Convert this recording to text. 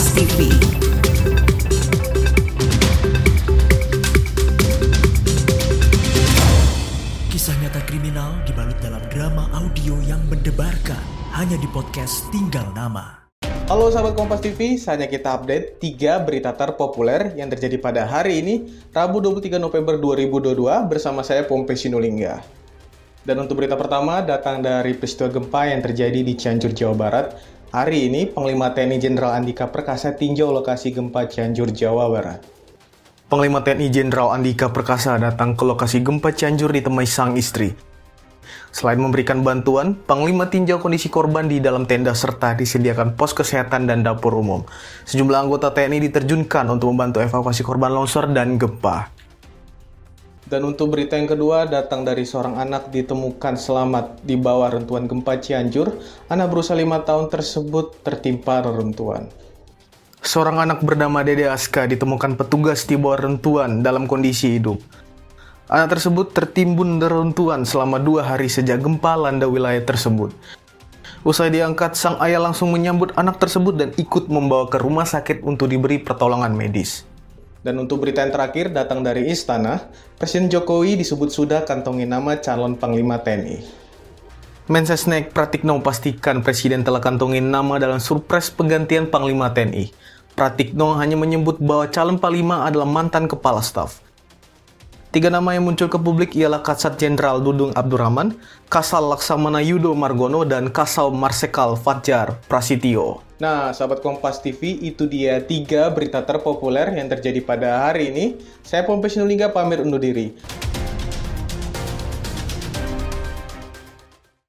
Kompas TV. Kisah nyata kriminal dibalut dalam drama audio yang mendebarkan hanya di podcast Tinggal Nama. Halo sahabat Kompas TV, saatnya kita update 3 berita terpopuler yang terjadi pada hari ini, Rabu 23 November 2022 bersama saya Pompe Sinulingga. Dan untuk berita pertama datang dari peristiwa gempa yang terjadi di Cianjur, Jawa Barat. Hari ini, Panglima TNI Jenderal Andika Perkasa tinjau lokasi gempa Cianjur, Jawa Barat. Panglima TNI Jenderal Andika Perkasa datang ke lokasi gempa Cianjur ditemui sang istri. Selain memberikan bantuan, Panglima tinjau kondisi korban di dalam tenda serta disediakan pos kesehatan dan dapur umum. Sejumlah anggota TNI diterjunkan untuk membantu evakuasi korban longsor dan gempa. Dan untuk berita yang kedua datang dari seorang anak ditemukan selamat di bawah rentuan gempa Cianjur. Anak berusia lima tahun tersebut tertimpa reruntuhan. Seorang anak bernama Dede Aska ditemukan petugas di bawah rentuan dalam kondisi hidup. Anak tersebut tertimbun reruntuhan selama dua hari sejak gempa landa wilayah tersebut. Usai diangkat, sang ayah langsung menyambut anak tersebut dan ikut membawa ke rumah sakit untuk diberi pertolongan medis. Dan untuk berita yang terakhir datang dari Istana, Presiden Jokowi disebut sudah kantongi nama calon Panglima TNI. Mensesnek Pratikno pastikan Presiden telah kantongi nama dalam surpres penggantian Panglima TNI. Pratikno hanya menyebut bahwa calon Panglima adalah mantan kepala staf. Tiga nama yang muncul ke publik ialah Kasat Jenderal Dudung Abdurrahman, Kasal Laksamana Yudo Margono, dan Kasal Marsekal Fajar Prasityo. Nah, sahabat Kompas TV, itu dia tiga berita terpopuler yang terjadi pada hari ini. Saya Pompes Nulinga pamir undur diri.